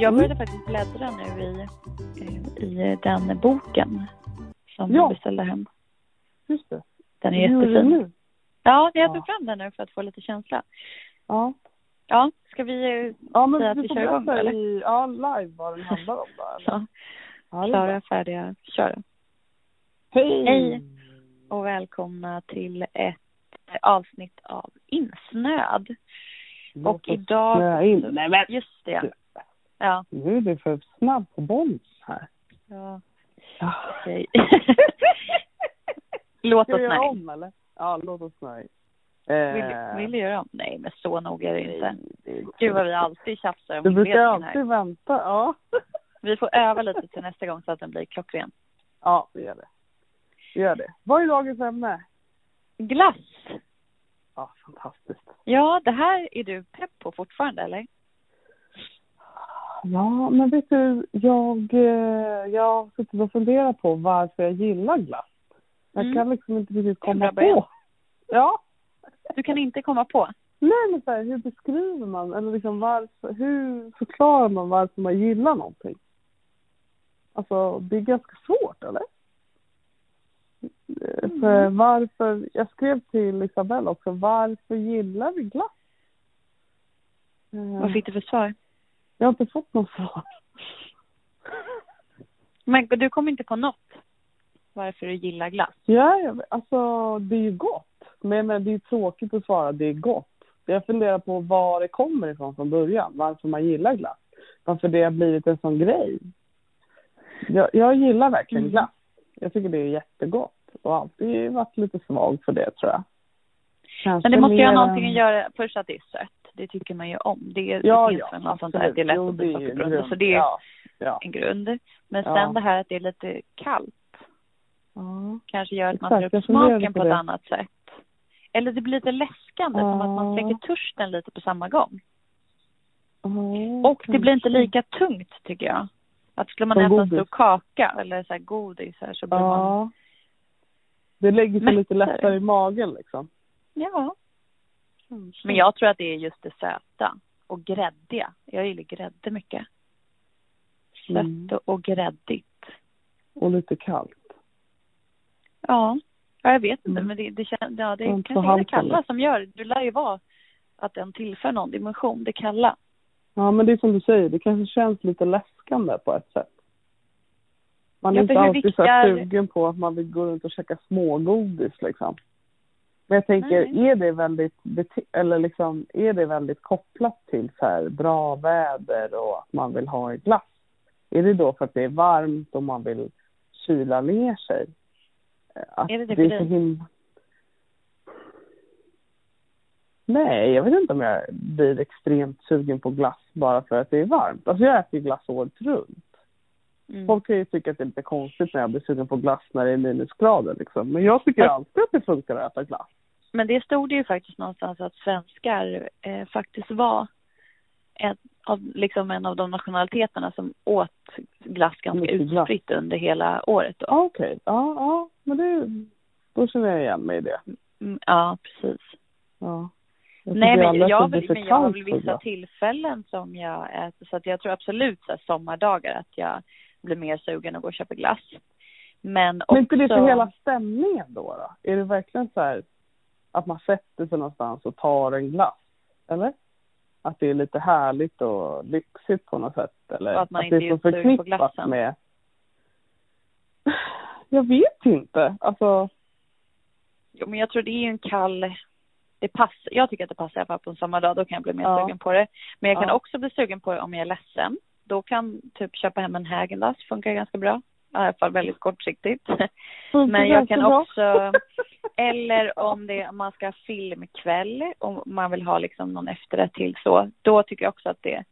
Jag började faktiskt bläddra nu i, eh, i den boken som Ja. jag beställde hem. Just det. Den är Hur är jättefin. nu? Ja, jag Ja. tog fram den nu för att få lite känsla. Ja. Ja, ska vi eh, Ja, men att du vi kör igång, berätta eller? i ja, live vad den handlar om då. eller? Ja, är klara, färdiga, köra. Hej! Hej. Och välkomna till ett avsnitt av Insnöad. Låt och idag- in. Nej men Just det. Ja. nu är du för snabb på bollen här. ja Ja. okej. Låt Ska oss nej. om eller? Ja, låt oss. Eh, Vill, du göra om? Nej, men så nog är det inte. det- Gud vad vi alltid tjafsar om Du brukar inledningen här. alltid vänta. Ja. Vi får öva lite till nästa gång så att den blir klockren. ja, vi gör det. Vi gör det. Vad är dagens ämne? Glass. Ja, fantastiskt. Ja, det här är du pepp på fortfarande, eller? Ja, men vet du, jag, eh, jag har suttit och funderat på varför jag gillar glass. Jag Mm. kan liksom inte riktigt komma på. Ja. Du kan inte komma på. Nej, men så här, hur beskriver man, eller liksom varför, hur förklarar man varför man gillar någonting? Alltså, det är ganska svårt, eller? Eh, För varför, jag skrev till Isabelle också, varför gillar vi glass? Vad fick du för svar? Jag har inte fått något svar. Men du kom inte på något varför du gillar glass? Ja, alltså det är ju gott. Men, men det är tråkigt att svara det är gott. Jag funderar på var det kommer ifrån från början. Varför man gillar glass. Varför det har blivit en sån grej. Jag, jag gillar verkligen Mm. glass. Jag tycker det är jättegott. Och alltid varit lite svag för det tror jag. Kanske Men det måste ju ha någonting att göra, först att det är sött. Det tycker man ju om. Det, Ja, det finns ja, väl något sånt där det är lätt Jo, att bli det sockerberoende. Så det är Ja, ja. en grund. Men sen det här att det är lite kallt kanske gör att man tar upp smaken på på ett det. annat sätt. Eller det blir lite läskande, som att man släcker törsten lite på samma gång. Och det blir inte lika tungt tycker jag. Att skulle man Som äta en stor kaka eller så här godis här så blir man... Det lägger sig lite lättare i magen liksom. Ja. Men jag tror att det är just det söta och gräddiga. Jag gillar grädde mycket. Sött Mm. och- gräddigt. Och lite kallt. Ja. ja, jag vet inte Mm. men det, det, ja, det så kanske är det kalla som gör det. lär ju vara att den tillför någon dimension, det kalla. Ja, men det är som du säger, det kanske känns lite läskande på ett sätt. Man är Ja, inte alltid så viktiga- sugen på att man vill gå runt och käka smågodis liksom. Men jag tänker, Nej. är det väldigt, eller liksom, är det väldigt kopplat till så här bra väder och att man vill ha glass? Är det då för att det är varmt och man vill kyla ner sig? Att Är det det för dig? himla... Nej, jag vet inte om jag blir extremt sugen på glass bara för att det är varmt. Alltså jag äter ju glass året runt. Mm. Folk kan ju tycka att det är lite konstigt när jag blir sugen på glass när det är minusgrader liksom. Men jag tycker alltid att det funkar att äta glass. Men det stod det ju faktiskt någonstans att svenskar eh, faktiskt var en av, liksom en av de nationaliteterna som åt glass ganska utspritt under hela året då. Ja, okej. Ja, ja. Men det... Då känner jag igen mig i det. Mm, ja, precis. Ja. Jag Nej, men jag, det vill, men jag har väl vissa tillfällen som jag äter. Så att jag tror absolut så här, sommardagar att jag blir mer sugen att gå och köpa glass. Men också... Men inte det för hela stämningen då, då? Är det verkligen så här att man sätter sig någonstans och tar en glass? Eller? Att det är lite härligt och lyxigt på något sätt? Eller Och att man det inte är så är på förknippat med... Jag vet inte. Alltså, Jo, men jag tror det är en kall... Det passar, jag tycker att det passar i alla fall på en sommardag. Då kan jag bli mer Ja. sugen på det. Men jag kan Ja. också bli sugen på det om jag är ledsen. Då kan typ köpa hem en Häagen-Dazs funkar ganska bra. I alla fall väldigt kortsiktigt. funkar Men jag kan också, eller om det, om man ska ha filmkväll, om man vill ha liksom någon efterrätt till så, då tycker jag också att det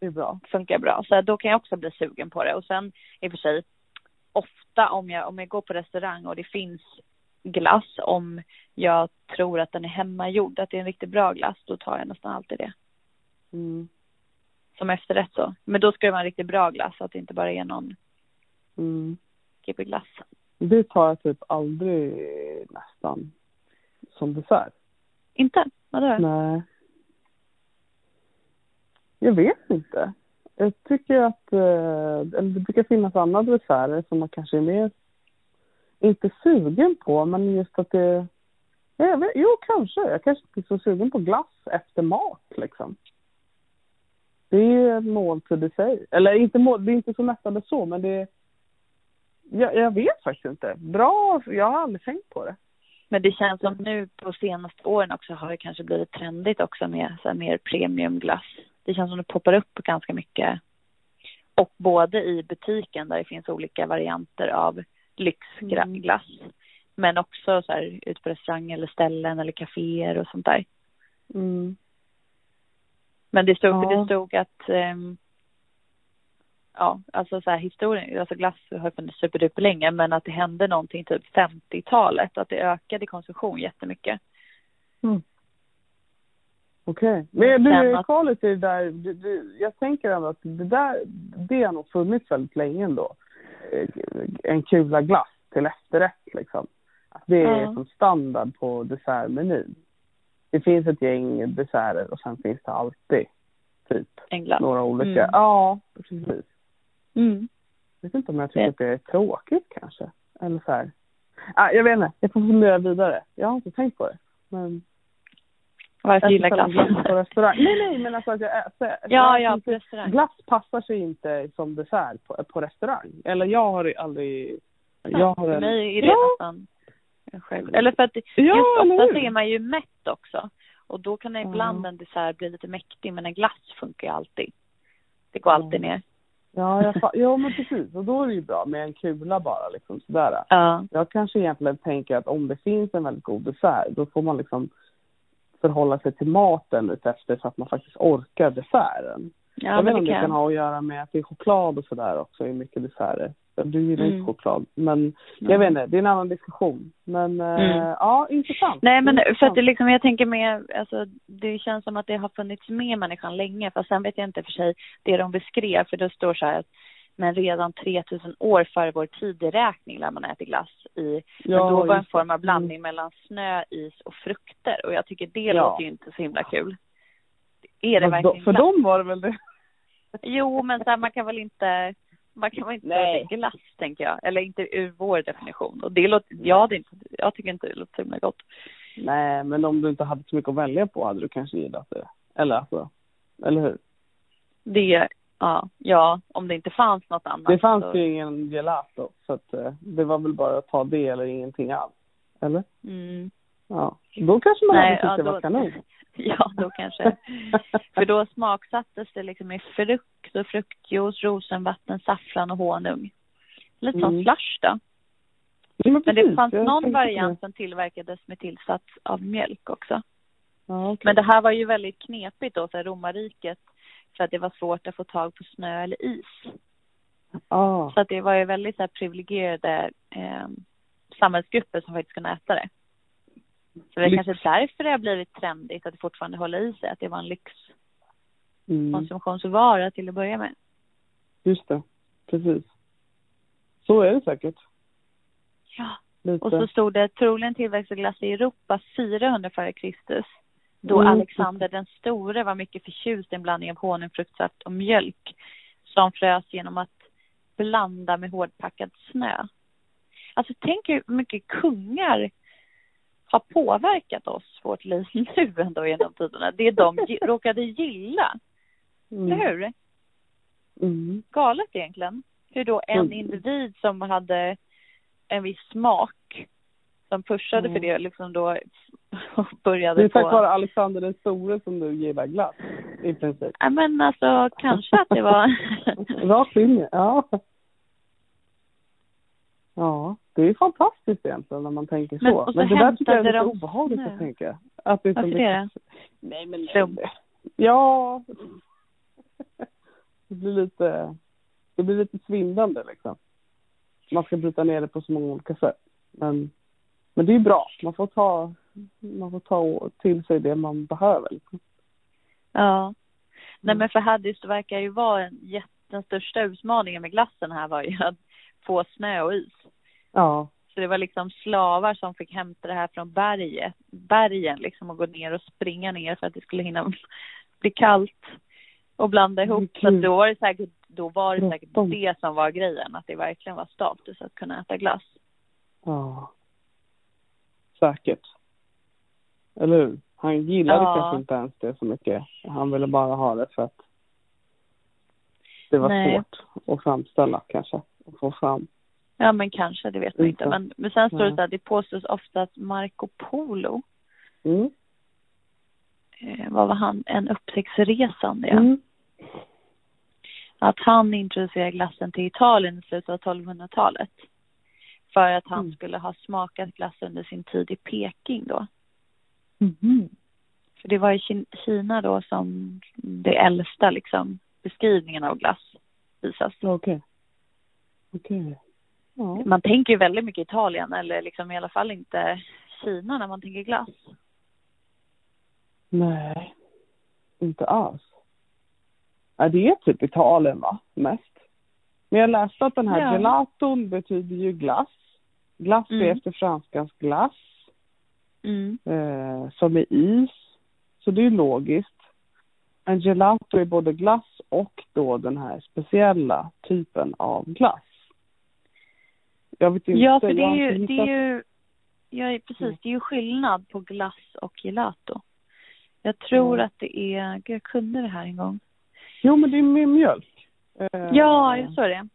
Det är bra. funkar bra. Så då kan jag också bli sugen på det. Och sen i och för sig, ofta om jag, om jag går på restaurang och det finns glass, om jag tror att den är hemmagjord, att det är en riktigt bra glass, då tar jag nästan alltid det. Mm. Som efterrätt så. Men då ska det vara en riktigt bra glass, så att det inte bara är någon Mm. glass. Det tar jag typ aldrig nästan som dessert. Inte? Vadå? Nej. Jag vet inte. jag tycker att eh, det brukar finnas andra desserter som man kanske är mer, inte sugen på, men just att det, jag vet, jo kanske, jag kanske inte är så sugen på glass efter mat liksom. Det är måltid i sig. Eller inte mål, det är inte så mättande så, men det jag, jag vet faktiskt inte. Bra, jag har aldrig tänkt på det. Men det känns som nu på senaste åren också har det kanske blivit trendigt också med så här mer premiumglass. Det känns som det poppar upp ganska mycket. Och både i butiken där det finns olika varianter av lyxglass. Mm. Men också så här ute på restaurang eller ställen eller kaféer och sånt där. Mm. Men det stod, ja. det stod att um, ja, alltså så här historien, alltså glass har funnits superduper länge men att det hände någonting typ 50-talet, att det ökade konsumtion jättemycket. Mm. Okej, okay. men du i det där, du, du, jag tänker ändå att det där, det har nog funnits väldigt länge ändå. Eh, en kula glass till efterrätt liksom. Att det är mm. som standard på dessertmenyn. Det finns ett gäng desserter och sen finns det alltid typ några olika. Mm. Ja, precis. Mm. Jag vet inte om jag tycker att det är tråkigt kanske. Eller så här. Ah, jag vet inte, jag får fundera vidare. Jag har inte tänkt på det. Men... Varför gillar glass? på restaurang. Nej, nej, men alltså att jag äter. Ja, ja, på restaurang. Glass passar sig inte som dessert på, på restaurang. Eller jag har aldrig... Jag har en... För mig är det ja. nästan själv. Eller för att ja, just ofta så är man ju mätt också. Och då kan ibland mm. en dessert bli lite mäktig, men en glass funkar ju alltid. Det går alltid ner. Ja, jag, ja men precis. Och då är det ju bra med en kula bara liksom sådär. Ja. Jag kanske egentligen tänker att om det finns en väldigt god dessert, då får man liksom förhålla sig till maten efter så att man faktiskt orkar desserten. Ja, jag vet inte om det kan. kan ha att göra med att det är choklad och sådär också i mycket desserter. Du gillar mm. inte choklad. Men jag vet inte, det är en annan diskussion. Men eh, mm. ja, intressant. Nej men intressant. för att det liksom, jag tänker med, alltså det känns som att det har funnits med människan länge. Fast sen vet jag inte för sig det de beskrev. För det står så här att men redan 3000 år före vår tideräkning lär man äta glass i. Ja, men då var en form av blandning mm. mellan snö, is och frukter. Och jag tycker det ja. låter ju inte så himla kul. Är det men verkligen då, För dem var det väl det? Jo, men så här, man kan väl inte man kan väl inte säga glass, tänker jag. Eller inte ur vår definition. Och det låter, ja, det inte, jag tycker inte det låter så himla gott. Nej, men om du inte hade så mycket att välja på hade du kanske gillat det. Eller alltså, eller hur? Det, ja, ja, om det inte fanns något annat. Det fanns så... ju ingen gelato, så att uh, det var väl bara att ta det eller ingenting alls. Eller? Mm. Ja, då kanske man Nej, hade tyckt ja, det var kanon. Ja, då kanske. För då smaksattes det liksom med frukt och fruktjuice, rosenvatten, saffran och honung. Lite mm. som slush då. Ja, men, men det fanns någon variant som tillverkades med tillsats av mjölk också. Ja, okay. Men det här var ju väldigt knepigt då, så här, romarriket, för att det var svårt att få tag på snö eller is. Ah. Så att det var ju väldigt så här, privilegierade eh, samhällsgrupper som faktiskt kunde äta det. Så det är lyx. kanske därför det har blivit trendigt att det fortfarande håller i sig, att det var en lyxkonsumtionsvara mm. till att börja med. Just det, precis. Så är det säkert. Ja, Lite. och så stod det troligen tillväxtglass i Europa 400 före Kristus. Då mm. Alexander den store var mycket förtjust i en blandning av honung, fruktsaft och mjölk som frös genom att blanda med hårdpackad snö. Alltså tänk hur mycket kungar har påverkat oss, vårt liv nu ändå genom tiderna. Det de råkade gilla. Mm. Hur? Mm. Galet egentligen. Hur då en mm. individ som hade en viss smak som pushade mm. för det liksom då började Det är tack vare Alexander den store som du gillar glass i princip. Ja men alltså kanske att det var Rakt in ja. Ja, det är fantastiskt egentligen när man tänker så. Men, så men det där tycker jag är lite de... obehagligt att tänka. Att det är Varför det? Nej men Dumt. Ja. Det blir lite, det blir lite svindlande liksom. Man ska bryta ner det på så många olika sätt. Men, men det är bra. Man får ta, man får ta till sig det man behöver. Liksom. Ja. Nej men för Haddis verkar ju vara en jätte, den största utmaningen med glassen här var ju att få snö och is. Ja. Så det var liksom slavar som fick hämta det här från berget, bergen liksom och gå ner och springa ner för att det skulle hinna bli kallt. och blanda ihop. Så att då var det säkert, då var det säkert det som var grejen, att det verkligen var status att kunna äta glass. Ja. Säkert. Eller hur? Han gillade Ja. kanske inte ens det så mycket. Han ville bara ha det för att det var Nej. svårt att framställa kanske. Att få fram. Ja men kanske, det vet man inte. Men, men sen står det så här, det påstås ofta att Marco Polo, Mm. eh, vad var han, en upptäcktsresande ja. Mm. Att han introducerade glassen till Italien i slutet av 1200-talet. För att han Mm. skulle ha smakat glass under sin tid i Peking då. Mhm. För det var i Kin- Kina då som det äldsta liksom beskrivningen av glass visas. Okej. Okej. Ja. Man tänker ju väldigt mycket Italien eller liksom i alla fall inte Kina när man tänker glass. Nej. Inte alls. Ja, det är typ Italien va? Mest. Men jag läste att den här Ja. gelaton betyder ju glass. Glass är Mm. efter franskans glass. Mm. eh, som är is. Så det är logiskt. En gelato är både glass och då den här speciella typen av glass. Jag vet inte. Ja, för det är ju, det är ju, ja precis, Mm. det är ju skillnad på glass och gelato. Jag tror Mm. att det är, gud jag kunde det här en gång. Jo, men det är med mjölk. Eh, Ja, jag såg det.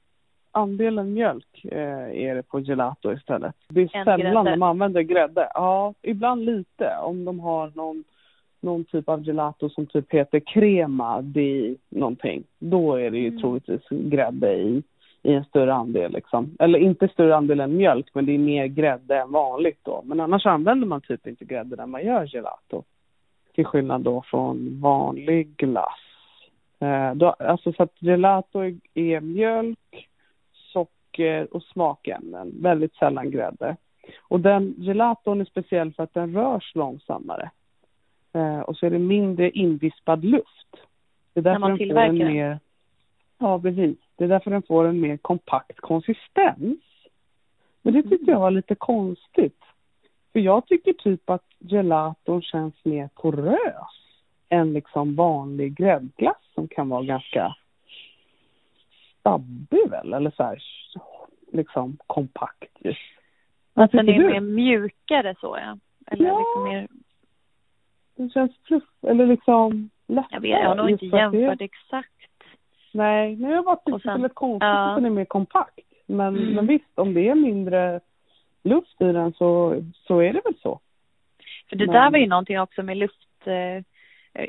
Andelen mjölk eh, är det på gelato istället. Det är Än sällan grädde. de använder grädde. Ja, ibland lite. Om de har någon, någon typ av gelato som typ heter crema di någonting. Då är det ju Mm. troligtvis grädde i, i en större andel liksom. Eller inte större andel än mjölk, men det är mer grädde än vanligt då. Men annars använder man typ inte grädde när man gör gelato. Till skillnad då från vanlig glass. Eh, då, alltså så att gelato är, är mjölk, socker och smakämnen. Väldigt sällan grädde. Och den gelaton är speciell för att den rörs långsammare. Eh, och så är det mindre invispad luft. Det är därför man får en tillverkar den. mer... Ja, precis. Det är därför den får en mer kompakt konsistens. Men det tyckte jag var lite konstigt. För jag tycker typ att gelaton känns mer porös än liksom vanlig gräddglass som kan vara ganska stabbig väl, eller så här liksom kompakt just. Att den är du? mer mjukare så ja. Eller Ja. liksom mer, Den känns fluff, eller liksom lättare. jag vet, jag har nog inte för att det- jämfört exakt. Nej, men jag bara tyckte Och sen- det lät konstigt ja. att den är mer kompakt. Men, Mm. men visst, om det är mindre luft i den så, så är det väl så. För det Men- där var ju någonting också med luft. Eh,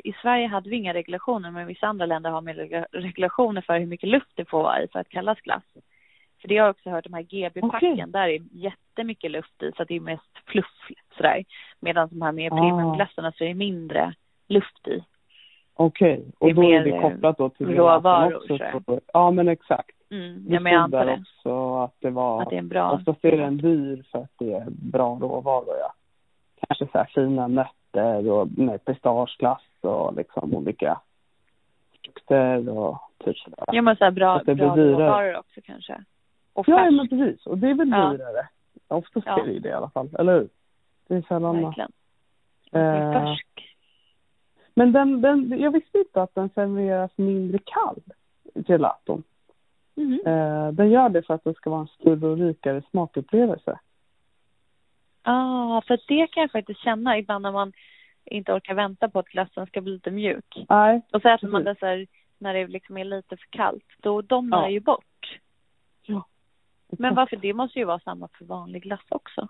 I Sverige hade vi inga regulationer men vissa andra länder har med regla- regulationer för hur mycket luft det får vara i för att kallas glass. För det har jag också hört, de här GB-packen, Okej. där är jättemycket luft i så att det är mest fluff sådär. Medan de här mer Ah. premiumglassarna så är det mindre luft i. Okej, Det och är då är det kopplat då till råvaror, gelaton också. Så, ja, men exakt. Mm, Det ja, men jag antar det. också att det var... Att det är en bra. Oftast är den dyr för att det är bra råvaror, ja. Kanske så här fina nötter och med pistageglass och liksom olika frukter och typ sådär. Ja men såhär bra, Att det blir bra råvaror också kanske. Och Ja, färskt, men precis. Och det är väl Ja. dyrare. Oftast Ja. är det ju det i alla fall, eller hur? Det är sällan... verkligen. Det Eh, färsk. Men den, den, jag visste inte att den serveras mindre kall, gelaton. Mhm. Eh, den gör det för att det ska vara en större och rikare smakupplevelse. Ja, ah, för det kan jag faktiskt känna ibland när man inte orkar vänta på att glassen ska bli lite mjuk. Nej, Och så äter man det så här, när det liksom är lite för kallt. Då domnar Ja. ju bort. Ja. Men varför? Det måste ju vara samma för vanlig glass också.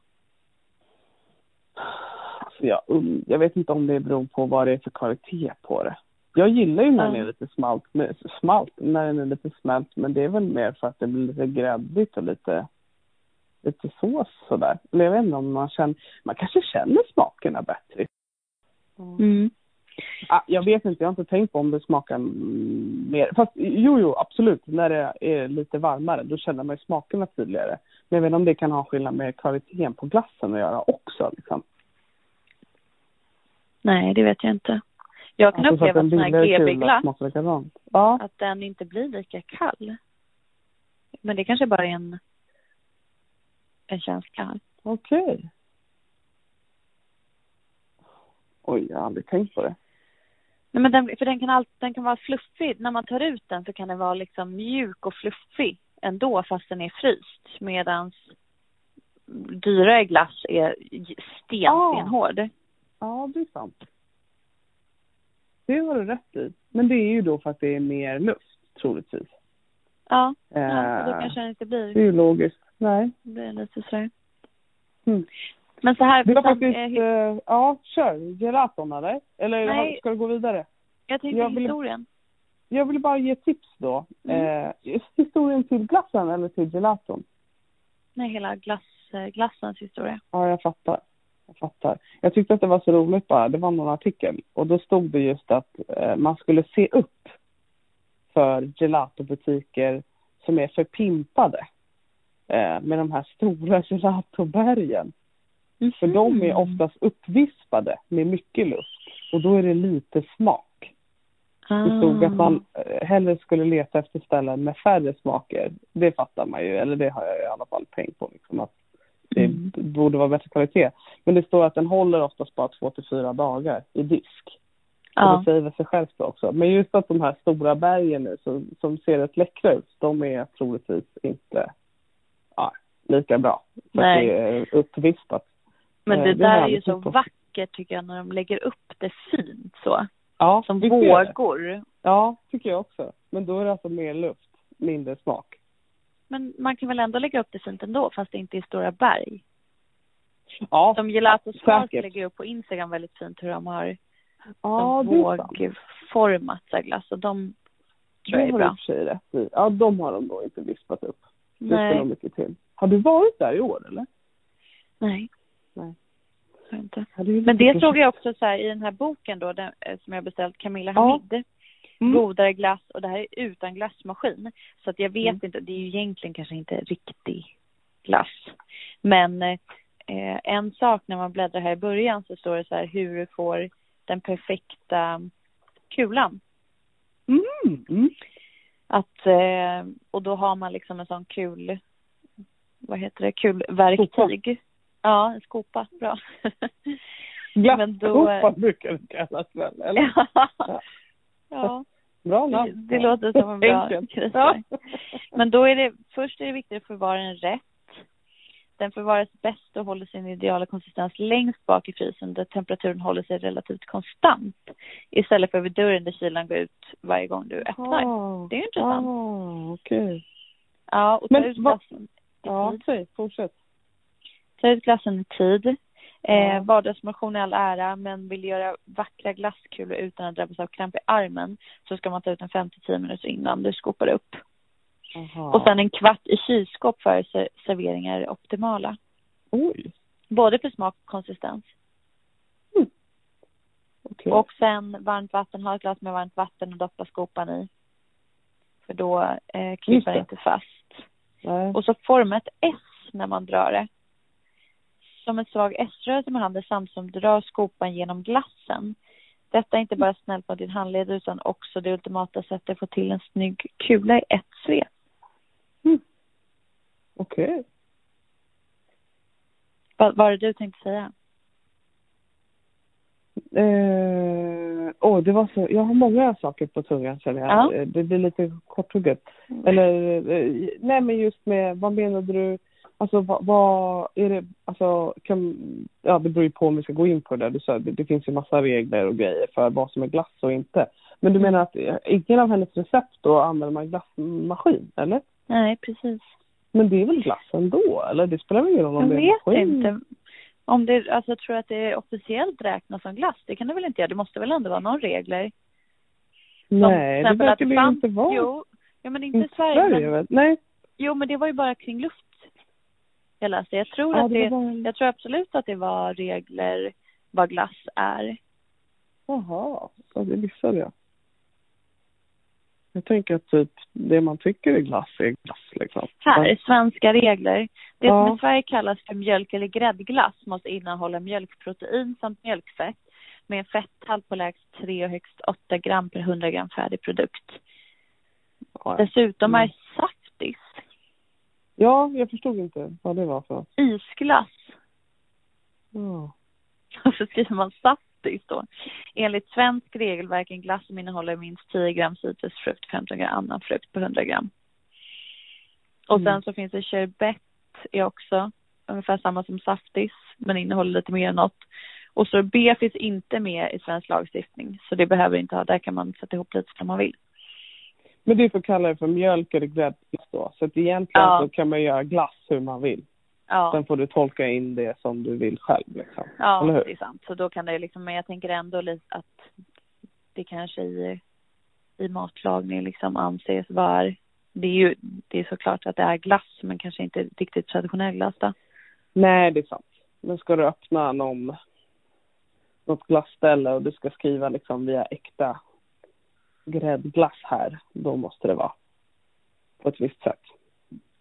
Alltså jag, jag vet inte om det beror på vad det är för kvalitet på det. Jag gillar ju när den Ja. är lite smalt, med, smalt, när den är lite smält, men det är väl mer för att det blir lite gräddigt och lite, lite sås sådär. Eller jag vet inte om man känner, man kanske känner smakerna bättre. Mm. Ah, jag vet inte, jag har inte tänkt på om det smakar mm, mer. Fast jo, jo, absolut. När det är lite varmare, då känner man ju smakerna tydligare. Men jag vet inte om det kan ha skillnad med kvaliteten på glassen att göra också. Liksom. Nej, det vet jag inte. Jag kan Alltså, uppleva en att sån här GB-glass. Ja, att den inte blir lika kall. Men det kanske bara är en, en känsla. okej. Oj, jag har aldrig tänkt på det. Nej, men den, för den kan, all, den kan vara fluffig. När man tar ut den så kan den vara liksom mjuk och fluffig ändå fast den är fryst. Medan dyrare glass är sten, Ah. stenhård. Ja, det är sant. Det har du rätt i. Men det är ju då för att det är mer luft, troligtvis. Ja, ja och då Eh, kanske den inte Det är blir, ju logiskt. Nej. blir lite sådär. Mm. Men så här, Det var faktiskt, eh, eh, ja, kör. Gelaton eller? Eller Nej. ska du gå vidare? jag tänkte jag vill- historien. Jag vill bara ge tips då. Mm. Eh, historien till glassen eller till gelaton? Nej, hela glass, eh, glassens historia. Ja, jag fattar. Jag fattar. Jag tyckte att det var så roligt bara. Det var någon artikel och då stod det just att eh, man skulle se upp för gelatobutiker som är förpimpade eh, med de här stora gelatobergen. För de är oftast uppvispade med mycket luft och då är det lite smak. Det stod att man eh, hellre skulle leta efter ställen med färre smaker. Det fattar man ju, eller det har jag i alla fall tänkt på. Liksom, att Mm. Borde vara bättre kvalitet. Men det står att den håller oftast bara två till fyra dagar i disk. Och Ja. det säger väl sig självt också. Men just att de här stora bergen nu som, som ser rätt läckra ut, de är troligtvis inte ja, lika bra. För Nej. det är uppvispat. Men Eh, det det där är ju så på. vackert tycker jag när de lägger upp det fint så. Ja, Som vågor. Ja, tycker jag också. Men då är det alltså mer luft, mindre smak. Men man kan väl ändå lägga upp det fint ändå fast det inte är stora berg. Ja, Som Gelato säkert. lägger upp på Instagram väldigt fint hur de har ja det vågformat så glass och de tror jag Det är bra. sig rätt i. Ja, de har de då inte vispat upp. Det ska Nej, nog mycket till. Har du varit där i år eller? nej. Nej. Inte. Ja, det Men det såg jag också så här i den här boken då den, eh, som jag beställt, Camilla Ja. Hamid. Mm. Godare glass och det här är utan glassmaskin. Så att jag vet Mm. inte, det är ju egentligen kanske inte riktig glass. Men eh, en sak när man bläddrar här i början så står det så här hur du får den perfekta kulan. Mm. Mm. Att, eh, och då har man liksom en sån kul, vad heter det, kulverktyg. Ja, en skopa, bra. Men då- Glasskopa brukar det kallas väl? Eller? ja. ja. Bra Det, namn. det låter som en bra Enkelt. krisberg. Men då är det, först är det viktigt att förvara den rätt. Den förvaras bäst och håller sin ideala konsistens längst bak i frysen där temperaturen håller sig relativt konstant. Istället för vid dörren där kylan går ut varje gång du öppnar. Ah, Det är ju intressant. Ah, okej. Ja, och ta Men ut glassen Ja, tid. säg, fortsätt. Ta ut glassen i tid. Eh, Ja. vardagsmotion i all ära, men vill göra vackra glasskulor utan att drabbas av kramp i armen så ska man ta ut en 5-10 minuter innan du skopar upp. Aha. Och sen en kvart i kylskåp för ser- serveringar är optimala. Oj. Både för smak och konsistens. Okej. Och sen varmt vatten, ha ett glas med varmt vatten och doppa skopan i. För då eh, det. det inte fast. Nej. Och så forma ett S när man drar det. Som en svag S-rörelse med handen samtidigt som du drar skopan genom glassen. Detta är inte bara snällt mot din handled utan också det ultimata sättet att få till en snygg kula i ett svep. Okej. Vad vad var det du tänkte säga? Eh, åh, det var så, jag har många saker på tungan känner jag. Ja. Eh, Det blir lite korthugget. Eller, eh, nej men just med, vad menade du? Alltså vad, vad är det, alltså kan, ja det beror ju på om vi ska gå in på det där. Du sa, det, det finns ju massa regler och grejer för vad som är glass och inte. Men du menar att eh, ingen av hennes recept då använder man glassmaskin, eller? Nej, precis. Men det är väl glass ändå, eller? Det spelar väl ingen roll om Jag det är vet inte. Om det, alltså jag tror att det officiellt räknas som glass. Det kan det väl inte göra? Det måste väl ändå vara någon regler? Nej, det verkar det fanns- inte vara. Jo, ja men inte i Sverige. men, väl? Nej. jo, men det var ju bara kring luft. Jag läste. Jag tror Ja, att det det, var jag tror absolut att det var regler vad glass är. Jaha, ja, det missade jag. Jag tänker att typ det man tycker är glass är glass liksom. Här, svenska regler. Det Ja. som i Sverige kallas för mjölk eller gräddglass måste innehålla mjölkprotein samt mjölkfett med en fetthalt på lägst 3 och högst 8 gram per 100 gram färdig produkt. Ja, Dessutom Mm. är saftis ja, jag förstod inte vad det var för. isglass. Ja. Så skriver man saftis saftis då. Enligt svensk regelverk en glass som innehåller minst 10 gram citrusfrukt, 15 gram annan frukt på 100 gram. Och Mm. sen så finns det sherbet är också ungefär samma som saftis men innehåller lite mer än något. Och sorbet finns inte med i svensk lagstiftning så det behöver inte ha, där kan man sätta ihop lite som man vill. Men det för att kalla det för mjölk eller gräddglass då. Så att egentligen Ja. så kan man göra glass hur man vill. Ja. Sen får du tolka in det som du vill själv liksom. Ja, Eller hur? det är sant. Så då kan det liksom, men jag tänker ändå lite att det kanske i, i matlagning liksom anses vara, det är ju, det är såklart att det är glass men kanske inte riktigt traditionell glass då. Nej, det är sant. Men ska du öppna någon, något glasställe och du ska skriva liksom via äkta gräddglass här, då måste det vara på ett visst sätt.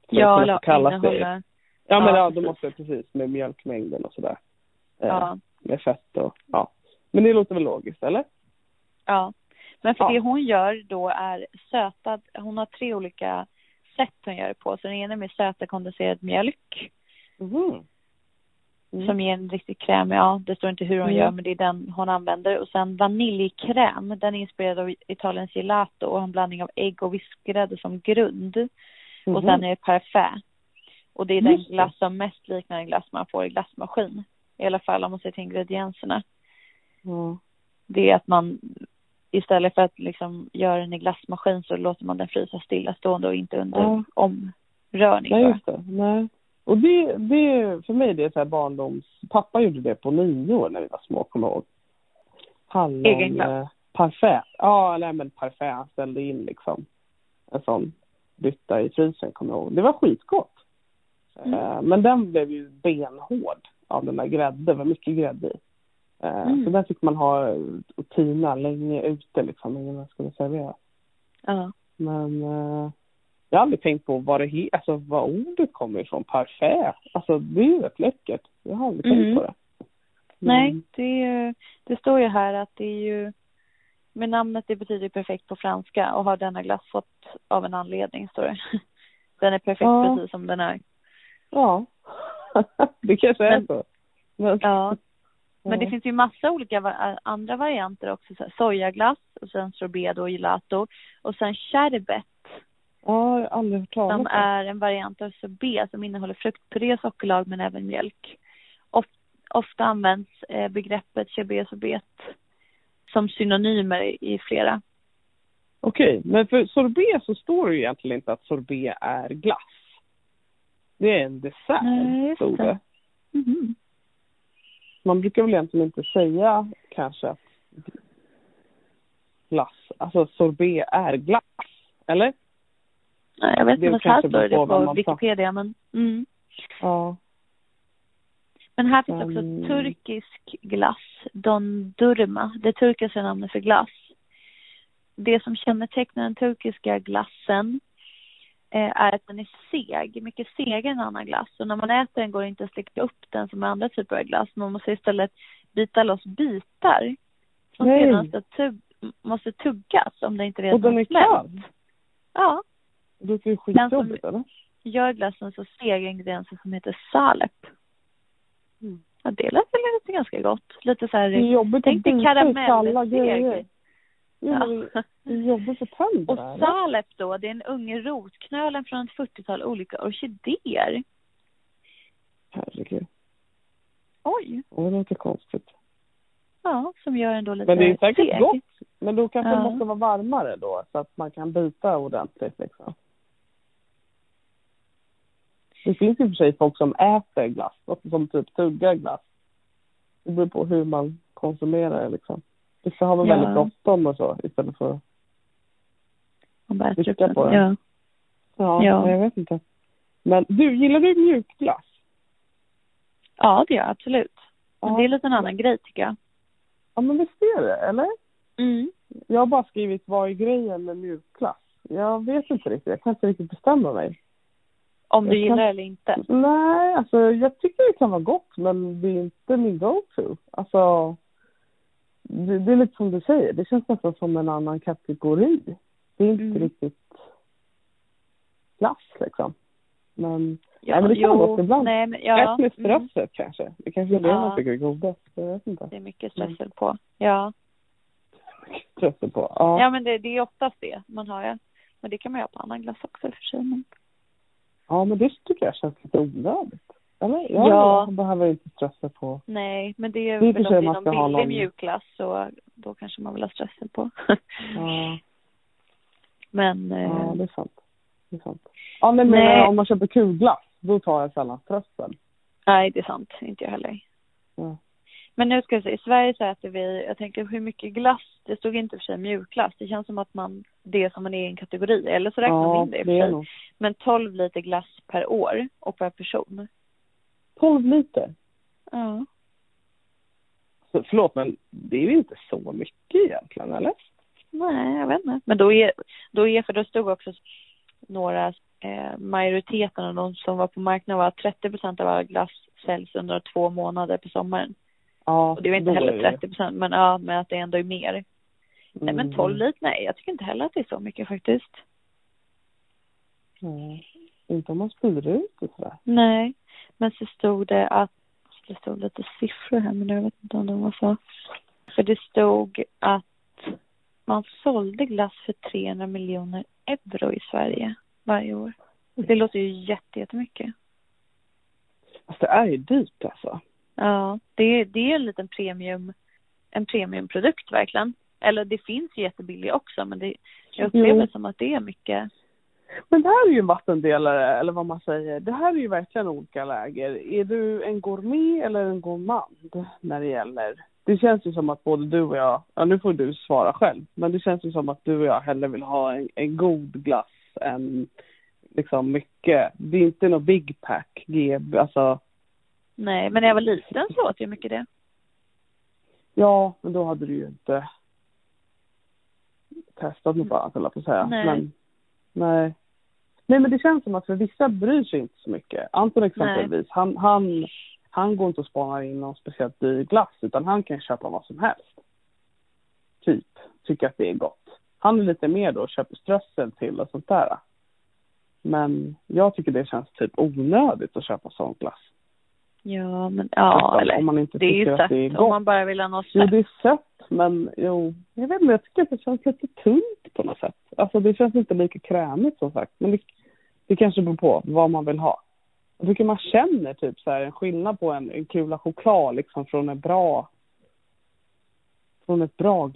För Ja, eller kallas det. Ja, men ja, ja, precis. måste precis med mjölkmängden och sådär. Eh, ja, Med fett och, ja. Men det låter väl logiskt, eller? ja. Men för Ja. det hon gör då är sötad, hon har tre olika sätt hon gör det på. Så den ena är med sötad kondenserad mjölk Mhm. Mm. som ger en riktig kräm. Ja, det står inte hur hon Mm. gör men det är den hon använder. Och sen vaniljkräm, den är inspirerad av Italiens gelato och har en blandning av ägg och vispgrädde som grund. Och Mhm. sen är det parfait. Och det är den glass som mest liknar en glass man får i glassmaskin. I alla fall om man ser till ingredienserna. Ja. Det är att man istället för att liksom göra den i glassmaskin så låter man den frysa stillastående och inte under Ja. omrörning. Nej, just det. Nej. Och det, det, för mig det är så här barndoms... Pappa gjorde det på nio år när vi var små, kommer jag ihåg. Hallon... Egen glass? Parfait. Ja, nej men parfait. Ställde in liksom en sån bytta i frysen, kommer jag ihåg. Det var skitgott. Mm. Eh, men den blev ju benhård av den där grädden. Det var mycket grädde i. Eh, Mm. Så den fick man ha och tina länge ute liksom innan den skulle serveras. Ja. Men eh, jag har aldrig tänkt på vad det alltså vad ordet kommer ifrån. Parfait. Alltså det är ju rätt läckert. Jag har aldrig Mm. tänkt på det. Nej, Men- det, är ju- det står ju här att det är ju med namnet det betyder perfekt på franska och har denna glass fått av en anledning står det. Den är perfekt Ja. precis som den är. Ja. det kanske är Men- så. Men, Ja. Men det finns ju massa olika va- andra varianter också. Så här, sojaglass och sen sorbet och gelato. Och sen sherbet ja, jag har aldrig hört talas som om. är en variant av sorbet som innehåller fruktpuré, sockerlag men även mjölk. Of, ofta används eh, begreppet sherbet sorbet som synonymer i, i flera. Okej, men för sorbet så står det ju egentligen inte att sorbet är glass. Det är en dessert, Nej, stod det. Mhm. Man brukar väl egentligen inte säga kanske att glass, alltså sorbet är glass, eller? Nej, jag vet inte vad kanske här står det på. Wikipedia men mm. Ja. Men här finns också Mm. turkisk glass, Don Durma, det turkiska namnet för glass. Det som kännetecknar den turkiska glassen är att den är seg, mycket segare än annan glass. Och när man äter den går det inte att slicka upp den som andra typer av glass. Man måste istället bita loss bitar som Nej. sedan ska tugg, måste tuggas om det inte redan Och den är kall? Ja, Det låter ju skitjobbigt, eller? gör glassen så seg ingredienser som heter salep. Mm. Ja, det lät väl ganska gott. Lite så här Det är jobbigt Tänk dig karamellseg. Ja. jobbigt för tänderna. Och salep då, det är en ung rotknölen från ett 40-tal olika orkidéer. Herregud. Oj. Det låter konstigt. Ja, som gör en då lite Men det är säkert seg. gott. Men då kanske Ja. det måste vara varmare då så att man kan bita ordentligt liksom. Det finns ju för sig folk som äter glass, och som typ tuggar glass. Det beror på hur man konsumerar det liksom. Vissa har väl Ja. väldigt bråttom och så istället för Man upp Trycka på den. Ja. Ja, Ja. jag vet inte. Men du, gillar du mjukglass? ja, det gör jag absolut. Men Ja. det är lite en annan grej tycker jag. Ja, men visst är det, eller? Mm. Jag har bara skrivit vad är grejen med mjukglass? Jag vet inte riktigt. Jag kan inte riktigt bestämma mig. Om du Jag gillar kan- eller inte. Nej, alltså jag tycker det kan vara gott men det är inte min go-to. Alltså, det, det är lite som du säger. Det känns nästan som en annan kategori. Det är inte Mm. riktigt glass liksom. Men Ja, men det kan vara gott ibland. Nej, men, ja, Ett med mm, strössel kanske. Det kanske är det Ja. man tycker är godast. Jag vet inte. det är mycket strössel på. Ja. På. Ja. Ja, men det, det är oftast det man har. Ja. Men det kan man göra på annan glass också för sig. Men... ja, men det tycker jag känns lite onödigt. Eller? Ja. Ja. Jag behöver inte strössel på. Nej, men det är Det är väl om det är man någon billig någon- mjukglass så då kanske man vill ha strössel på. Ja, men eh, ja det är sant. Det är sant. Ja, men men om man köper kulglass, då tar jag sällan strössel. nej, det är sant. Inte jag heller. Ja. Men nu ska vi se, i Sverige så äter vi, jag tänker hur mycket glass, det stod inte för sig mjukglass, det känns som att man, det är som en egen kategori, eller så räknar man Ja, in det i för sig. Men 12 liter glass per år och per person. 12 liter. Ja. Så, förlåt, men det är ju inte så mycket egentligen, eller? Nej, jag vet inte. Men då är, då är, för då stod också några, eh, majoriteten av de som var på marknaden var att 30 procent av all glass säljs under två månader på sommaren. Ja, Och det är inte heller är det. 30 procent, men ja, men att det ändå är mer. Nej, men 12 liter, nej, jag tycker inte heller att det är så mycket faktiskt. Nej, inte om man sprider ut det sådär. Nej, men så stod det att, det stod lite siffror här, men jag vet inte om de var så. För det stod att man sålde glass för 300 miljoner euro i Sverige varje år. Det låter ju jätte- jättemycket. Alltså det är ju dyrt alltså. Ja, det, det är en liten premium, en premiumprodukt verkligen. Eller det finns ju jättebillig också, men det, jag upplever Jo. som att det är mycket. Men det här är ju en vattendelare, eller vad man säger. Det här är ju verkligen olika läger. Är du en gourmet eller en gourmand när det gäller... Det känns ju som att både du och jag, ja nu får du svara själv, men det känns ju som att du och jag hellre vill ha en, en god glass än liksom mycket. Det är inte något big pack, GB, alltså Nej, men när jag var liten så åt jag mycket det. ja, men då hade du ju inte testat något annat jag på att säga. Nej. Men, nej. Nej men det känns som att för vissa bryr sig inte så mycket. Anton exempelvis, han, han, han går inte och spanar in någon speciellt dyr glass utan han kan köpa vad som helst. Typ, tycker att det är gott. Han är lite mer då köper strössel till och sånt där. Men jag tycker det känns typ onödigt att köpa sån glass. Ja, men ja, Nästan, eller om man inte det är ju sött är om man bara vill ha något Jo, sött. det är sött, men jo, jag vet inte, jag tycker att det känns lite tunt på något sätt. Alltså det känns inte lika krämigt som sagt, men det, det kanske beror på vad man vill ha. Jag tycker man känner typ så här en skillnad på en, en kula choklad liksom från en bra från ett bra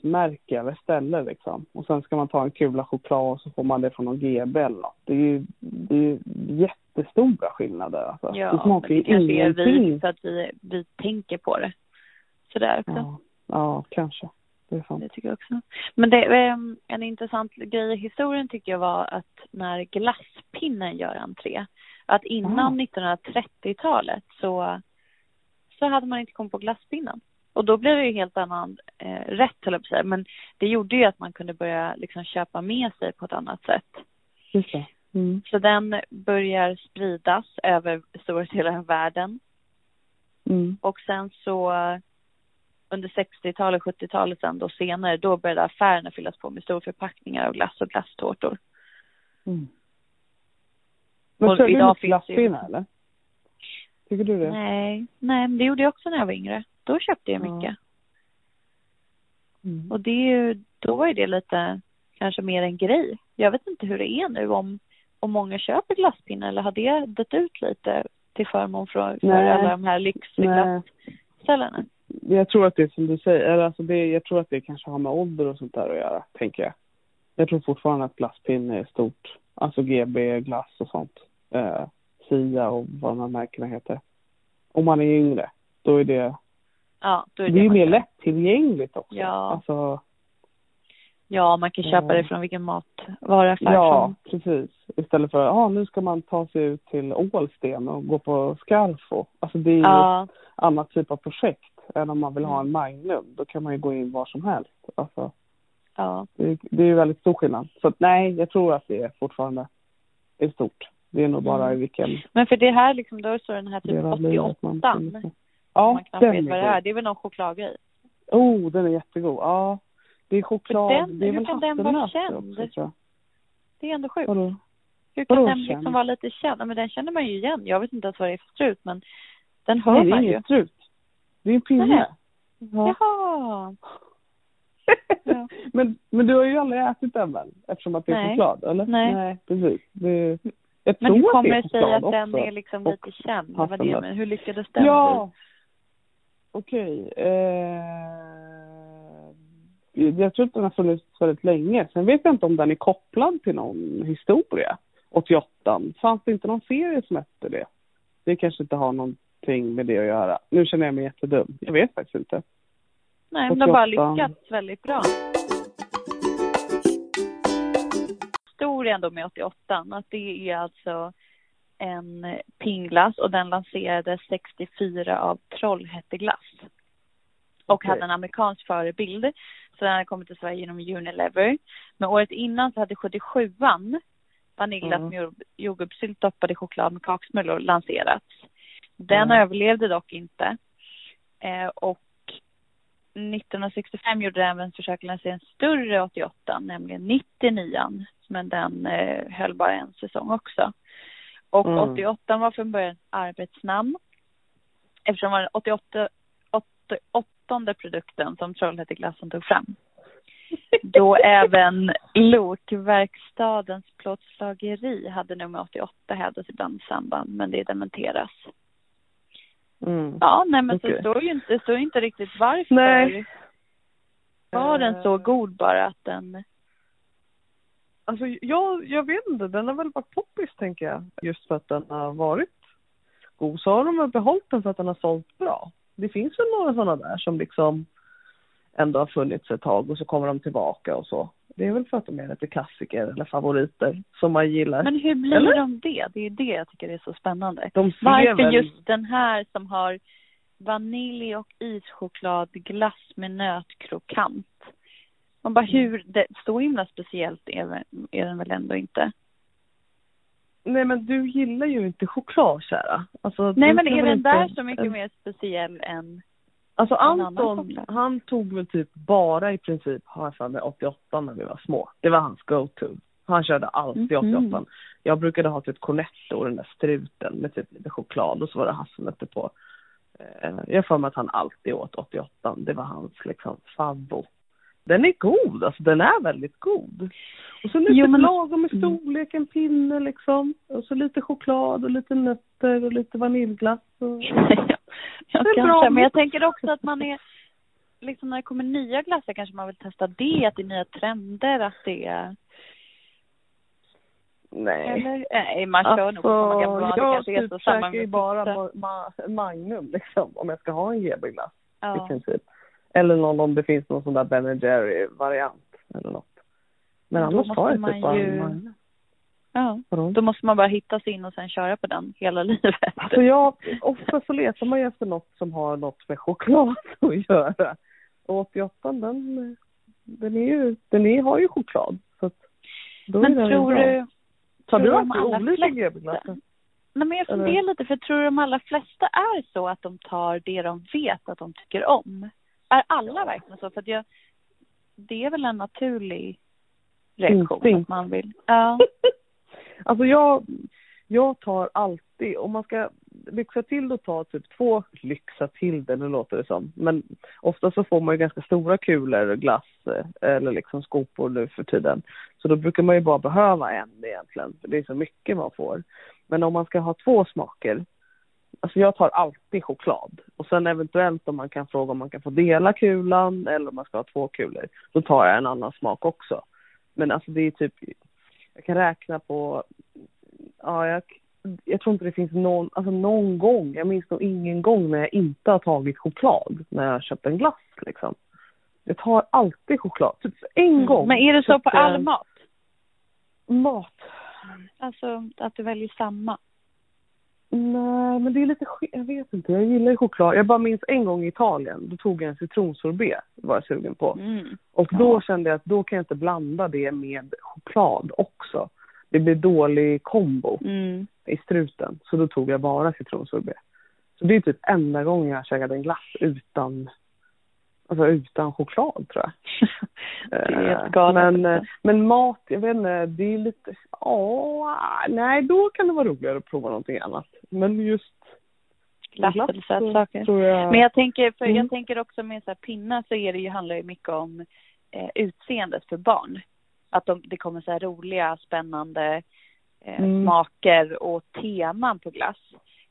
glassmärke eller ställe liksom. Och sen ska man ta en kula choklad och så får man det från någon GB eller något. Det är ju det är ju jättestora skillnader alltså. Ja, det smakar ju kanske är vi ingenting. för att vi, vi tänker på det. Sådär också. Ja, ja, kanske. Det är sant. Det tycker jag också. Men det, ehm, en intressant grej i historien tycker jag var att när glasspinnen gör entré, att innan 1930-talet så, så hade man inte kommit på glasspinnen. Och då blev det ju helt annan eh, rätt, höll jag på att säga. Men det gjorde ju att man kunde börja liksom köpa med sig på ett annat sätt. Just det. Mm. Så den börjar spridas över stora delar av världen. Mm. Och sen så under 60-talet, 70-talet sen då senare, då började affärerna fyllas på med stora förpackningar av glass och glasstårtor. Mm. Men Och kör du det ju- eller? Tycker du det? Nej, nej, men det gjorde jag också när jag var yngre. Då köpte jag Ja. mycket. Mm. Och det är ju, då var ju det lite kanske mer en grej. Jag vet inte hur det är nu om, om många köper glasspinnar eller har det dött ut lite till förmån för, för Nej. alla de här Nej, lyxglassställena? jag tror att det är som du säger, eller alltså det, jag tror att det kanske har med ålder och sånt där att göra, tänker jag. Jag tror fortfarande att glasspinne är stort. Alltså GB, glass och sånt. Eh, Sia och vad de här märkena heter. Om man är yngre, då är det, Ja, då det är är det, ju man mer lättillgängligt också. Ja. Alltså, Ja, man kan köpa det från vilken matvaruaffär ja, som precis. Istället för, ja ah, nu ska man ta sig ut till Ålsten och gå på Scarfo. Alltså det är ju Ja, annat typ av projekt än om man vill ha en. Magnum. Då kan man ju gå in var som helst. Alltså, ja. det, är- det är ju väldigt stor skillnad. Så att, nej, jag tror att det är fortfarande är stort. Det är nog bara Mm. i vilken Men för det här liksom, då står den här typ del av livet man 88 befinner sig. om Ja, man knappt den vet vad det är. Det är väl någon chokladgrej? Oh, den är jättegod. Ja, det är choklad. den- det är hur kan den vara känd? också. Det är ändå sjukt. Vadå? Hur kan Vadå den känd? liksom vara lite känd? Ja, men den känner man ju igen. Jag vet inte ens vad det är för strut men den hör Nej, det är man ju. ingen strut. Det är en pinne. Ja. Jaha. Ja. men, men du har ju aldrig ätit den väl? Eftersom att det är Nej. choklad, eller? Nej. Nej, precis. Det, jag Men tror hur att kommer det är det sig att den är liksom Och lite känd? Det var det, men hur lyckades den bli? Okej. Eh, jag tror att den har funnits väldigt länge. Sen vet jag inte om den är kopplad till någon historia. 88. Fanns det inte någon serie som hette det? Det kanske inte har någonting med det att göra. Nu känner jag mig jättedum. Jag vet faktiskt inte. Nej, men de har bara 88. lyckats väldigt bra. Historien då med 88, att det är alltså en pingglass och den lanserades 64 av Trollhätteglass. Och Okej. hade en amerikansk förebild. Så den hade kommit till Sverige genom Unilever. Men året innan så hade 77an, vaniljglass Mm. med jord- jordgubbssylt doppad i choklad med kaksmulor lanserats. Den Mm. överlevde dock inte. Eh, och 1965 gjorde den även försök att lansera en större 88, nämligen 99an. Men den eh, höll bara en säsong också. Och Mm. 88 var från början arbetsnamn. Eftersom det var den 88, 88 produkten som Trollhätteglassen tog fram. Då även Lokverkstadens plåtslageri hade nummer 88 hävdas ibland i samband, men det dementeras. Mm. Ja, nej men Okej. så står ju inte, står inte riktigt varför. Nej. Var den så Eh. god bara att den... Alltså jag, jag vet inte, den har väl varit poppis tänker jag. Just för att den har varit god. Så har de väl behållit den för att den har sålt bra. Det finns väl några sådana där som liksom ändå har funnits ett tag och så kommer de tillbaka och så. Det är väl för att de är lite klassiker eller favoriter som man gillar. Men hur blir Eller? de det? Det är det jag tycker är så spännande. de Varför väl... just den här som har vanilj och ischokladglass med nötkrokant? Man bara hur, det, så himla speciellt är, är den väl ändå inte? Nej men du gillar ju inte choklad kära. Alltså, Nej men är den där inte- så mycket mer speciell än... Alltså Anton, han tog väl typ bara i princip, har jag för mig, 88 när vi var små. Det var hans go-to. Han körde alltid Mhm. 88. Jag brukade ha typ cornetto, den där struten med typ lite choklad och så var det hasselnötter på. Eh, Jag för mig att han alltid åt 88. Det var hans liksom favvo. Den är god, alltså den är väldigt god. Och så lite Jo, men- lagom i storlek, en pinne liksom. Och så lite choklad och lite nötter och lite vaniljglass. Och... ja, Det är bra kanske. Men jag tänker också att man är... Liksom när det kommer nya glassar kanske man vill testa det, att det är nya trender, att det är... Nej. Eller? Nej, man kör nog på samma gamla Alltså, jag kanske typ käkar ju bara ma- ma- Magnum liksom, om jag ska ha en GB-glass i Ja. princip. Eller någon, om det finns någon sån där Ben Jerry-variant eller något. Men Men annars har jag typ bara ju- ja. Vadå? Då måste man bara hitta sig in och sen köra på den hela livet. Alltså jag, ofta så letar man ju efter något som har något med choklad att göra. Och 88 den, den är ju, den är, har ju choklad. Så att då är Men den tror bra. du... Har tror du alltid olika GB-glassar? Nej men jag funderar lite, för tror du de allra flesta är så att de tar det de vet att de tycker om? Är alla verkligen så? För att jag... Det är väl en naturlig reaktion Instinkt. att man vill... Ja. Alltså jag, jag tar alltid, om man ska lyxa till och ta typ två, lyxa till det, nu låter det som, men ofta så får man ju ganska stora kulor glass eh, eller liksom skopor nu för tiden. Så då brukar man ju bara behöva en egentligen, för det är så mycket man får. Men om man ska ha två smaker, alltså jag tar alltid choklad. Och sen eventuellt om man kan fråga om man kan få dela kulan eller om man ska ha två kulor, då tar jag en annan smak också. Men alltså det är typ, jag kan räkna på, ja jag, jag tror inte det finns någon, alltså någon gång, jag minns nog ingen gång när jag inte har tagit choklad när jag har köpt en glass liksom. Jag tar alltid choklad, typ en gång. Mm. Men är det så på all mat? Mat? Alltså att du väljer samma? Nej, men det är lite jag vet inte, jag gillar ju choklad. Jag bara minns en gång i Italien, då tog jag en citronsorbet, var jag sugen på. Mm. Och då Ja. kände jag att då kan jag inte blanda det med choklad också. Det blir dålig kombo Mm. i struten. Så då tog jag bara citronsorbet. Så det är typ enda gången jag har käkat en glass utan Alltså utan choklad tror jag. det är Eh, helt galet. men, eh, men mat, jag vet inte, det är lite, ja, nej då kan det vara roligare att prova någonting annat. Men just Glass eller sötsaker. jag... Men jag tänker, för Mm. jag tänker också med så här pinnar så är det ju, handlar det mycket om eh, utseendet för barn. Att de, det kommer så här roliga, spännande eh, Mm. smaker och teman på glass.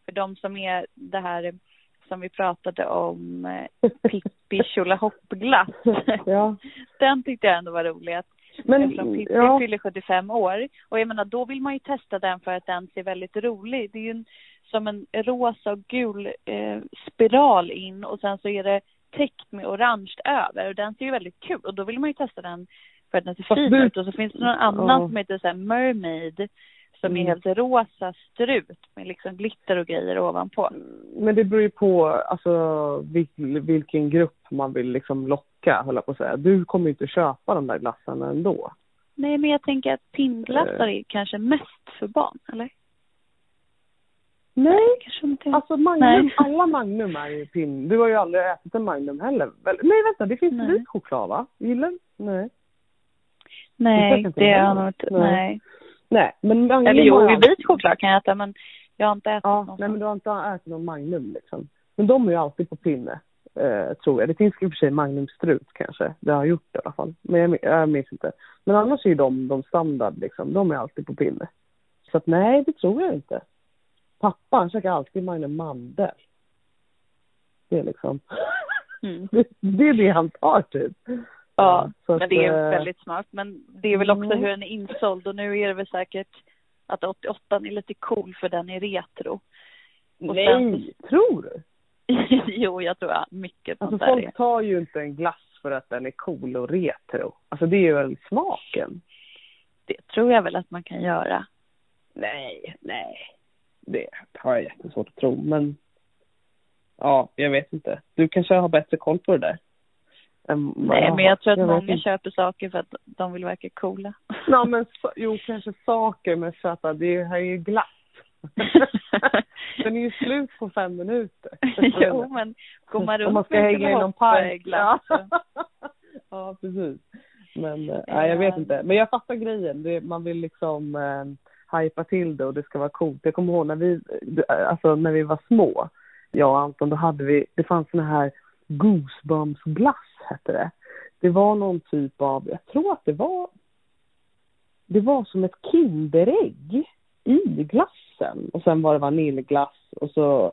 För de som är det här som vi pratade om, eh, Pippi Tjolahopp-glass. Ja. Den tyckte jag ändå var rolig. Att Men, Eftersom Pippi ja, fyller 75 år. Och jag menar, då vill man ju testa den för att den ser väldigt rolig. Det är ju en, som en rosa och gul eh, spiral in och sen så är det täckt med orange över. Och den ser ju väldigt kul. Och då vill man ju testa den för att den ser fin ut. Och så finns det någon annan Ja. som heter så Mermaid. Som är Mm. helt rosa strut med liksom glitter och grejer ovanpå. men det beror ju på alltså, vil, vilken grupp man vill liksom locka, höll jag på att säga. Du kommer ju inte köpa de där glassarna ändå. Nej men jag tänker att pinnglassar är kanske mest för barn, eller? Nej, inte. alltså Magnum, Nej. alla Magnum är ju pin. Du har ju aldrig ätit en Magnum heller. Nej, vänta, det finns vit choklad va? Gillar Nej. nej, det har nog inte, Nej. Nej. Men Magnum Eller jo, jag vit choklad kan jag äta men jag har inte ätit Ja, någon nej men du har inte ätit någon Magnum liksom. Men de är ju alltid på pinne, eh, tror jag. Det finns i och för sig Magnum Strut kanske. Det har gjort det i alla fall. Men jag, jag minns inte. Men annars är ju de, de standard liksom. De är alltid på pinne. Så att nej, det tror jag inte. Pappa han käkar alltid Magnum Mandel. Det är liksom, Mm. det, det är det han tar typ. Ja, så men det är eh, väldigt smart. Men det är väl också mm. hur den är insåld och nu är det väl säkert att 88 är lite cool för den är retro. Och Nej, tror du? jo, jag tror att mycket Alltså sånt är. folk tar ju inte en glass för att den är cool och retro. Alltså det är ju väl smaken. Det tror jag väl att man kan göra. Nej, nej. Det har jag jättesvårt att tro, men ja, jag vet inte. Du kanske har bättre koll på det där. Än Nej, men jag tror att vet många köper saker för att de vill verka coola. Ja, men så, jo, kanske saker, men söta, det här är ju glass. Den är ju slut på fem minuter. jo, men går man runt Om man ska hänga i någon eh, park. glass Ja. ja, precis. Men eh, nej, jag vet inte. Men jag fattar grejen. Det, man vill liksom eh, hypa till det och det ska vara coolt. Jag kommer ihåg när vi, alltså när vi var små, jag och Anton, då hade vi, det fanns såna här goosebumps-glass hette det. Det var någon typ av, jag tror att det var, det var som ett Kinderägg i glassen. Och sen var det vaniljglass och så,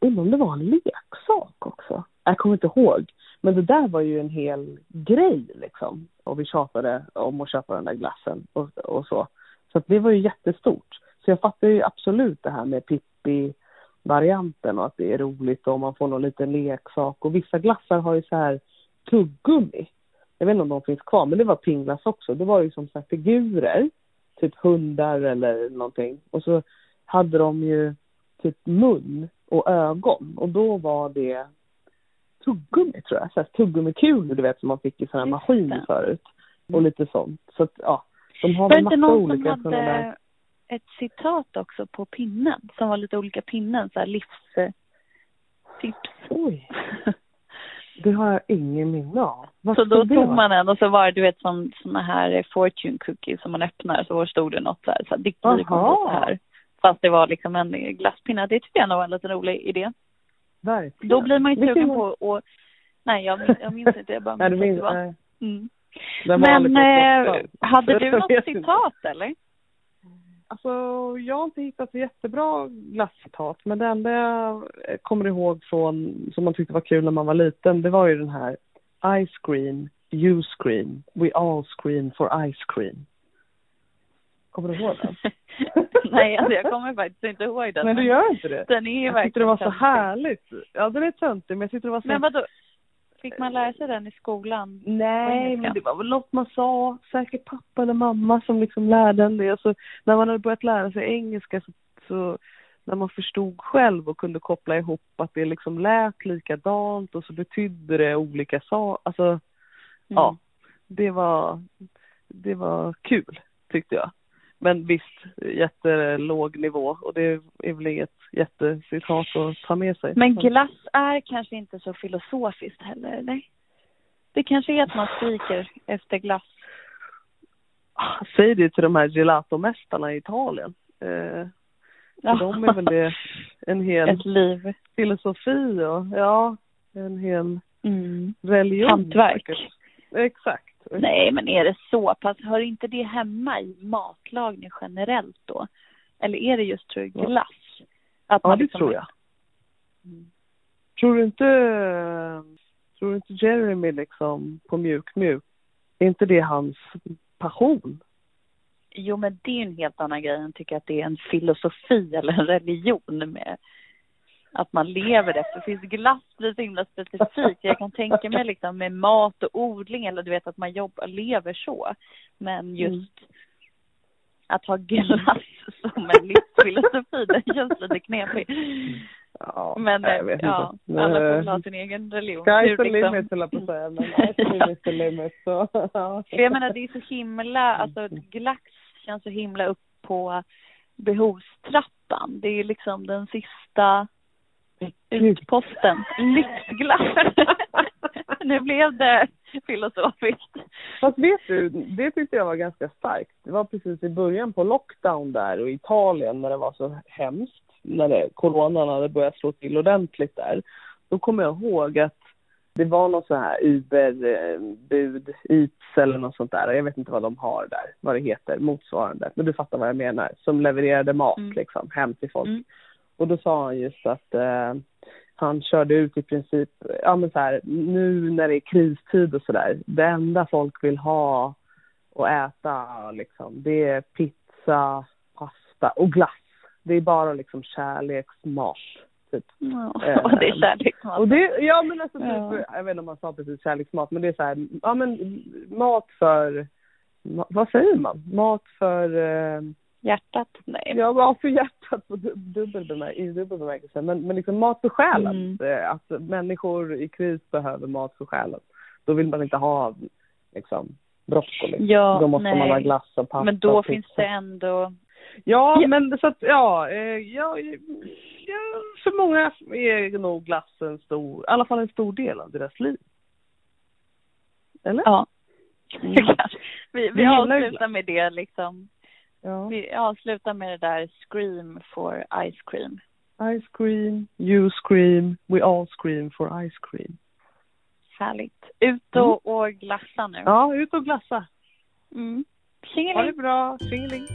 undrar om det var en leksak också. Jag kommer inte ihåg. Men det där var ju en hel grej liksom. Och vi tjatade om att köpa den där glassen och, och så. Så att det var ju jättestort. Så jag fattar ju absolut det här med Pippi. Pippi-varianten och att det är roligt och man får någon liten leksak. Och vissa glassar har ju så här tuggummi. Jag vet inte om de finns kvar, men det var pingglass också. Det var ju som så här figurer, typ hundar eller någonting. Och så hade de ju typ mun och ögon. Och då var det tuggummi tror jag. Så här tuggummikulor du vet som man fick i sån här Just maskin det. förut. Och lite sånt. Så att ja, de har Var inte massa olika sådana där. Ett citat också på pinnen? Som var lite olika pinnen, så här livstips. Oj, det har jag ingen minne av. Vad Så då det, tog man en och så var det du vet som såna här fortune cookies som man öppnar så stod det något så här, så här ditt liv kommer så här. Fast det var liksom en glasspinne. Det tycker jag nog var en liten rolig idé. Verkligen. Då blir man ju sugen på att Nej, jag, min- jag minns inte. Jag bara Nej, minns att minns, det var. nej. Mm. Den var aldrig Men eh, hade du något citat eller? Alltså, jag har inte hittat så jättebra glasscitat, men det enda jag kommer ihåg från, som man tyckte var kul när man var liten, det var ju den här I screen, you screen, we all screen for ice cream. Kommer du ihåg den? Nej, alltså jag kommer faktiskt inte ihåg den. Nej, du gör inte det? Den är ju Jag verkligen tyckte det var så härligt. Ja, den är töntig, men jag tyckte det var så... Men vadå? Fick man lära sig den i skolan? Nej, men det var väl något man sa. Säkert pappa eller mamma som liksom lärde en det. Så när man hade börjat lära sig engelska så, så när man förstod själv och kunde koppla ihop att det liksom lät likadant och så betydde det olika saker. Alltså, Mm. ja. Det var, det var kul, tyckte jag. Men visst, jättelåg nivå och det är väl inget jättecitat att ta med sig. Men glass är kanske inte så filosofiskt heller, eller? Det kanske är att man skriker efter glass. Säg det till de här gelatomästarna i Italien. Eh, Ja. Dem är väl det en hel Ett liv. filosofi och ja, en hel Mm. religion. Hantverk. Exakt. Nej, men är det så pass, hör inte det hemma i matlagning generellt då? Eller är det just tror jag, Ja. glass? Att Ja, det liksom- tror jag. Mm. Tror du inte, tror du inte Jeremy liksom på mjuk mjuk, är inte det hans passion? Jo, men det är en helt annan grej än att tycka att det är en filosofi eller en religion med att man lever efter. Det finns glass blir så himla specifikt. Jag kan tänka mig liksom med mat och odling eller du vet att man jobbar, lever så. Men just att ha glass som en livsfilosofi, det känns lite knepigt. Ja, Men jag vet ja, inte. alla får ha sin egen religion. Sky's the liksom- limit höll jag på att säga, men is the limit. Så, ja. Jag menar det är så himla, alltså glass känns så himla upp på behovstrappan. Det är liksom den sista utposten. Lyxglass. nu blev det filosofiskt. Fast vet du, det tyckte jag var ganska starkt. Det var precis i början på lockdown där och i Italien när det var så hemskt. När det, coronan hade börjat slå till ordentligt där. Då kommer jag ihåg att det var någon så här Uber-bud, Eats eller något sånt där. Jag vet inte vad de har där, vad det heter, motsvarande. Men du fattar vad jag menar. Som levererade mat Mm. liksom hem till folk. Mm. Och då sa han just att eh, han körde ut i princip, ja men så här, nu när det är kristid och sådär, det enda folk vill ha och äta liksom, det är pizza, pasta och glass. Det är bara liksom kärleksmat. Typ. Ja, Eh, och det är kärleksmat. Och det, ja men alltså, typ, Ja. jag vet inte om man sa precis kärleksmat, men det är så här, ja men mat för, vad säger man? Mat för eh, Hjärtat? Nej. Ja, bara för hjärtat på dub- dubbel bemär- i dubbel bemärkelse. Men, men liksom mat för själen. Mm. Att människor i kris behöver mat för själen. Då vill man inte ha liksom broccoli. Ja, då måste nej. man ha glass och pasta Men då finns det ändå... Ja, Ja. men så att, ja, eh, ja, ja, för många är nog glass en stor, i alla fall en stor del av deras liv. Eller? Ja. Mm. vi Vi avslutar med det liksom. Ja. Vi avslutar med det där scream for ice cream. Ice cream, you scream, we all scream for ice cream. Härligt. Ut och, och glassa nu. Ja, ut och glassa. Mm. Ha det Tjingeling. bra. Tjingeling.